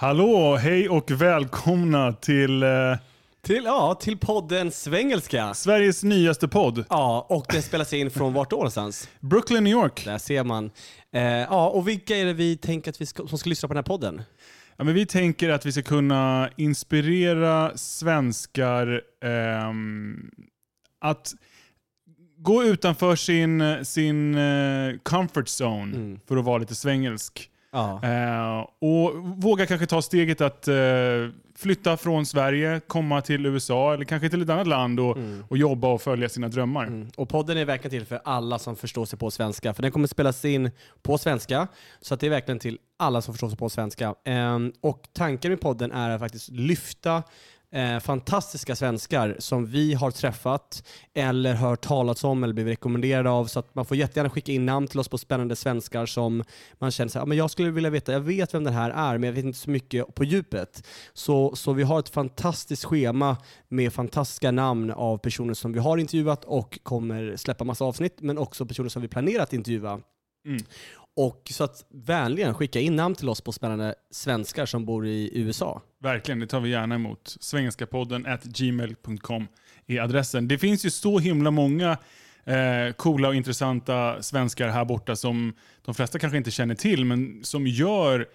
Hallå, hej och välkomna till eh, Till, ja, till podden Svengelska. Sveriges nyaste podd, Ja, och den spelas in från vart då någonstans? Brooklyn, New York. Där ser man. Eh, ja, och vilka är det vi tänker att vi ska, som ska lyssna på den här podden? Ja, men vi tänker att vi ska kunna inspirera svenskar ehm, att gå utanför sin, sin eh, comfort zone, Mm. för att vara lite svengelsk. Ja. Eh, och våga kanske ta steget att eh, flytta från Sverige, komma till USA eller kanske till ett annat land och, Mm. och jobba och följa sina drömmar. Mm. Och podden är verkligen till för alla som förstår sig på svenska, för den kommer spelas in på svenska, så att det är verkligen till alla som förstår sig på svenska. Ehm, och tanken med podden är att faktiskt lyfta eh, fantastiska svenskar som vi har träffat eller hört talats om eller blivit rekommenderade av. Så att man får jättegärna skicka in namn till oss på spännande svenskar som man känner så här, men jag skulle vilja veta, jag vet vem den här är, men jag vet inte så mycket på djupet. Så, så vi har ett fantastiskt schema med fantastiska namn av personer som vi har intervjuat och kommer släppa massa avsnitt, men också personer som vi planerat att intervjua. Mm. Och så att vänligen skicka in namn till oss på spännande svenskar som bor i USA. Verkligen, det tar vi gärna emot. Svenskapodden at gmail.com är adressen. Det finns ju så himla många eh, coola och intressanta svenskar här borta som de flesta kanske inte känner till, men som gör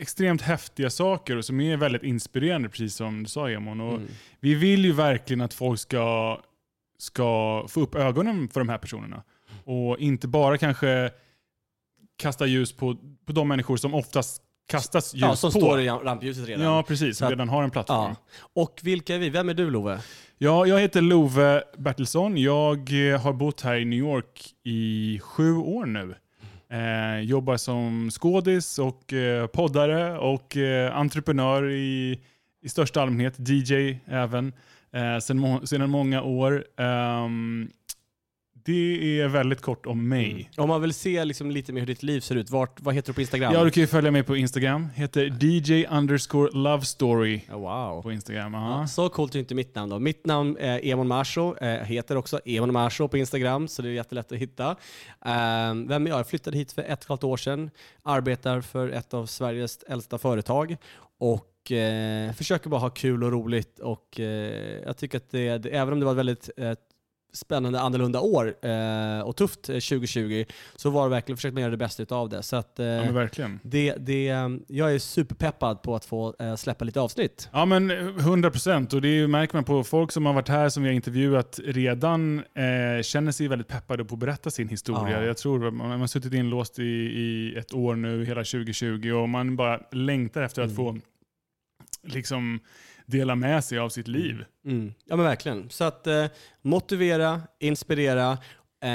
extremt häftiga saker och som är väldigt inspirerande, precis som du sa Emon. Och Mm. Vi vill ju verkligen att folk ska, ska få upp ögonen för de här personerna. Och inte bara kanske kasta ljus på, på de människor som oftast kastas ljus Ja, som på. står i rampljuset redan. Ja, precis. Som redan har en plattform. Ja. Och vilka är vi? Vem är du Love? Ja, jag heter Love Bertilsson. Jag eh, har bott här i New York i sju år nu. Eh, jobbar som skådis och eh, poddare och eh, entreprenör i, i största allmänhet. DJ även. Eh, sen, må- sedan många år. Ehm, det är väldigt kort om mig. Om man vill se liksom lite mer hur ditt liv ser ut, vart, vad heter du på Instagram? Ja, du kan ju följa mig på Instagram. Heter DJ underscore love story Ja, wow. på Instagram. Ja, så coolt är inte mitt namn då. Mitt namn är Emon Marsho, eh, heter också Emon Marsho på Instagram, så det är jättelätt att hitta. Eh, vem är jag? Jag flyttade hit för ett och ett halvt år sedan, arbetar för ett av Sveriges äldsta företag och eh, försöker bara ha kul och roligt och eh, jag tycker att det, även om det var ett väldigt spännande annorlunda år eh, och tufft eh, 2020 så var det verkligen försökt man göra det bästa utav det. Så att, eh, ja, verkligen. det, det, eh, jag är superpeppad på att få eh, släppa lite avsnitt. Ja men 100 procent och det är märker man på folk som har varit här som vi har intervjuat redan eh, känner sig väldigt peppade på att berätta sin historia. Ja. Jag tror man har suttit inlåst i, i ett år nu, hela 2020 och man bara längtar efter att Mm. få liksom dela med sig av sitt liv. Mm. Ja men verkligen. Så att eh, motivera, inspirera eh,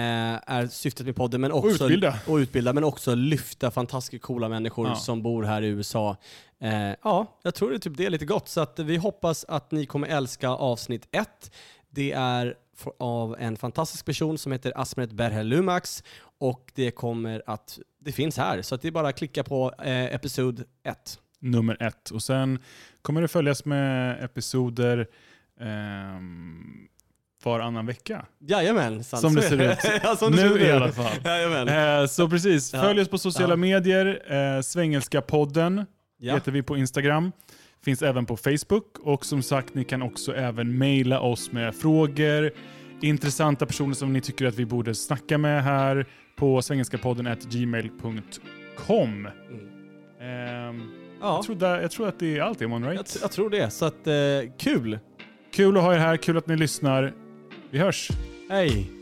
är syftet med podden. Men också, utbilda. Och utbilda, men också lyfta fantastiskt coola människor Ja. som bor här i USA. Eh, ja, jag tror det är typ det är lite gott. Så att vi hoppas att ni kommer älska avsnitt ett. Det är av en fantastisk person som heter Asmet Berher Lumax och det kommer att, det finns här. Så att det är bara att klicka på eh, episod ett. Nummer ett. Och sen kommer det följas med episoder ehm, varannan vecka. Jajamän, sant. Som det ser ut. ja, som det ser Nu ut i alla fall. Jajamän. Eh, så precis, följ oss på sociala Ja. medier. Eh, Svengelska podden Ja. heter vi på Instagram. Finns även på Facebook. Och som sagt, ni kan också även mejla oss med frågor, intressanta personer som ni tycker att vi borde snacka med här på svengelskapodden gmail.com. Mm. Ehm, Ja, jag, tror där, jag tror att det är allt, Emon, jag, right? jag tror det. Så att, eh, kul! Kul att ha er här, kul att ni lyssnar. Vi hörs! Hej!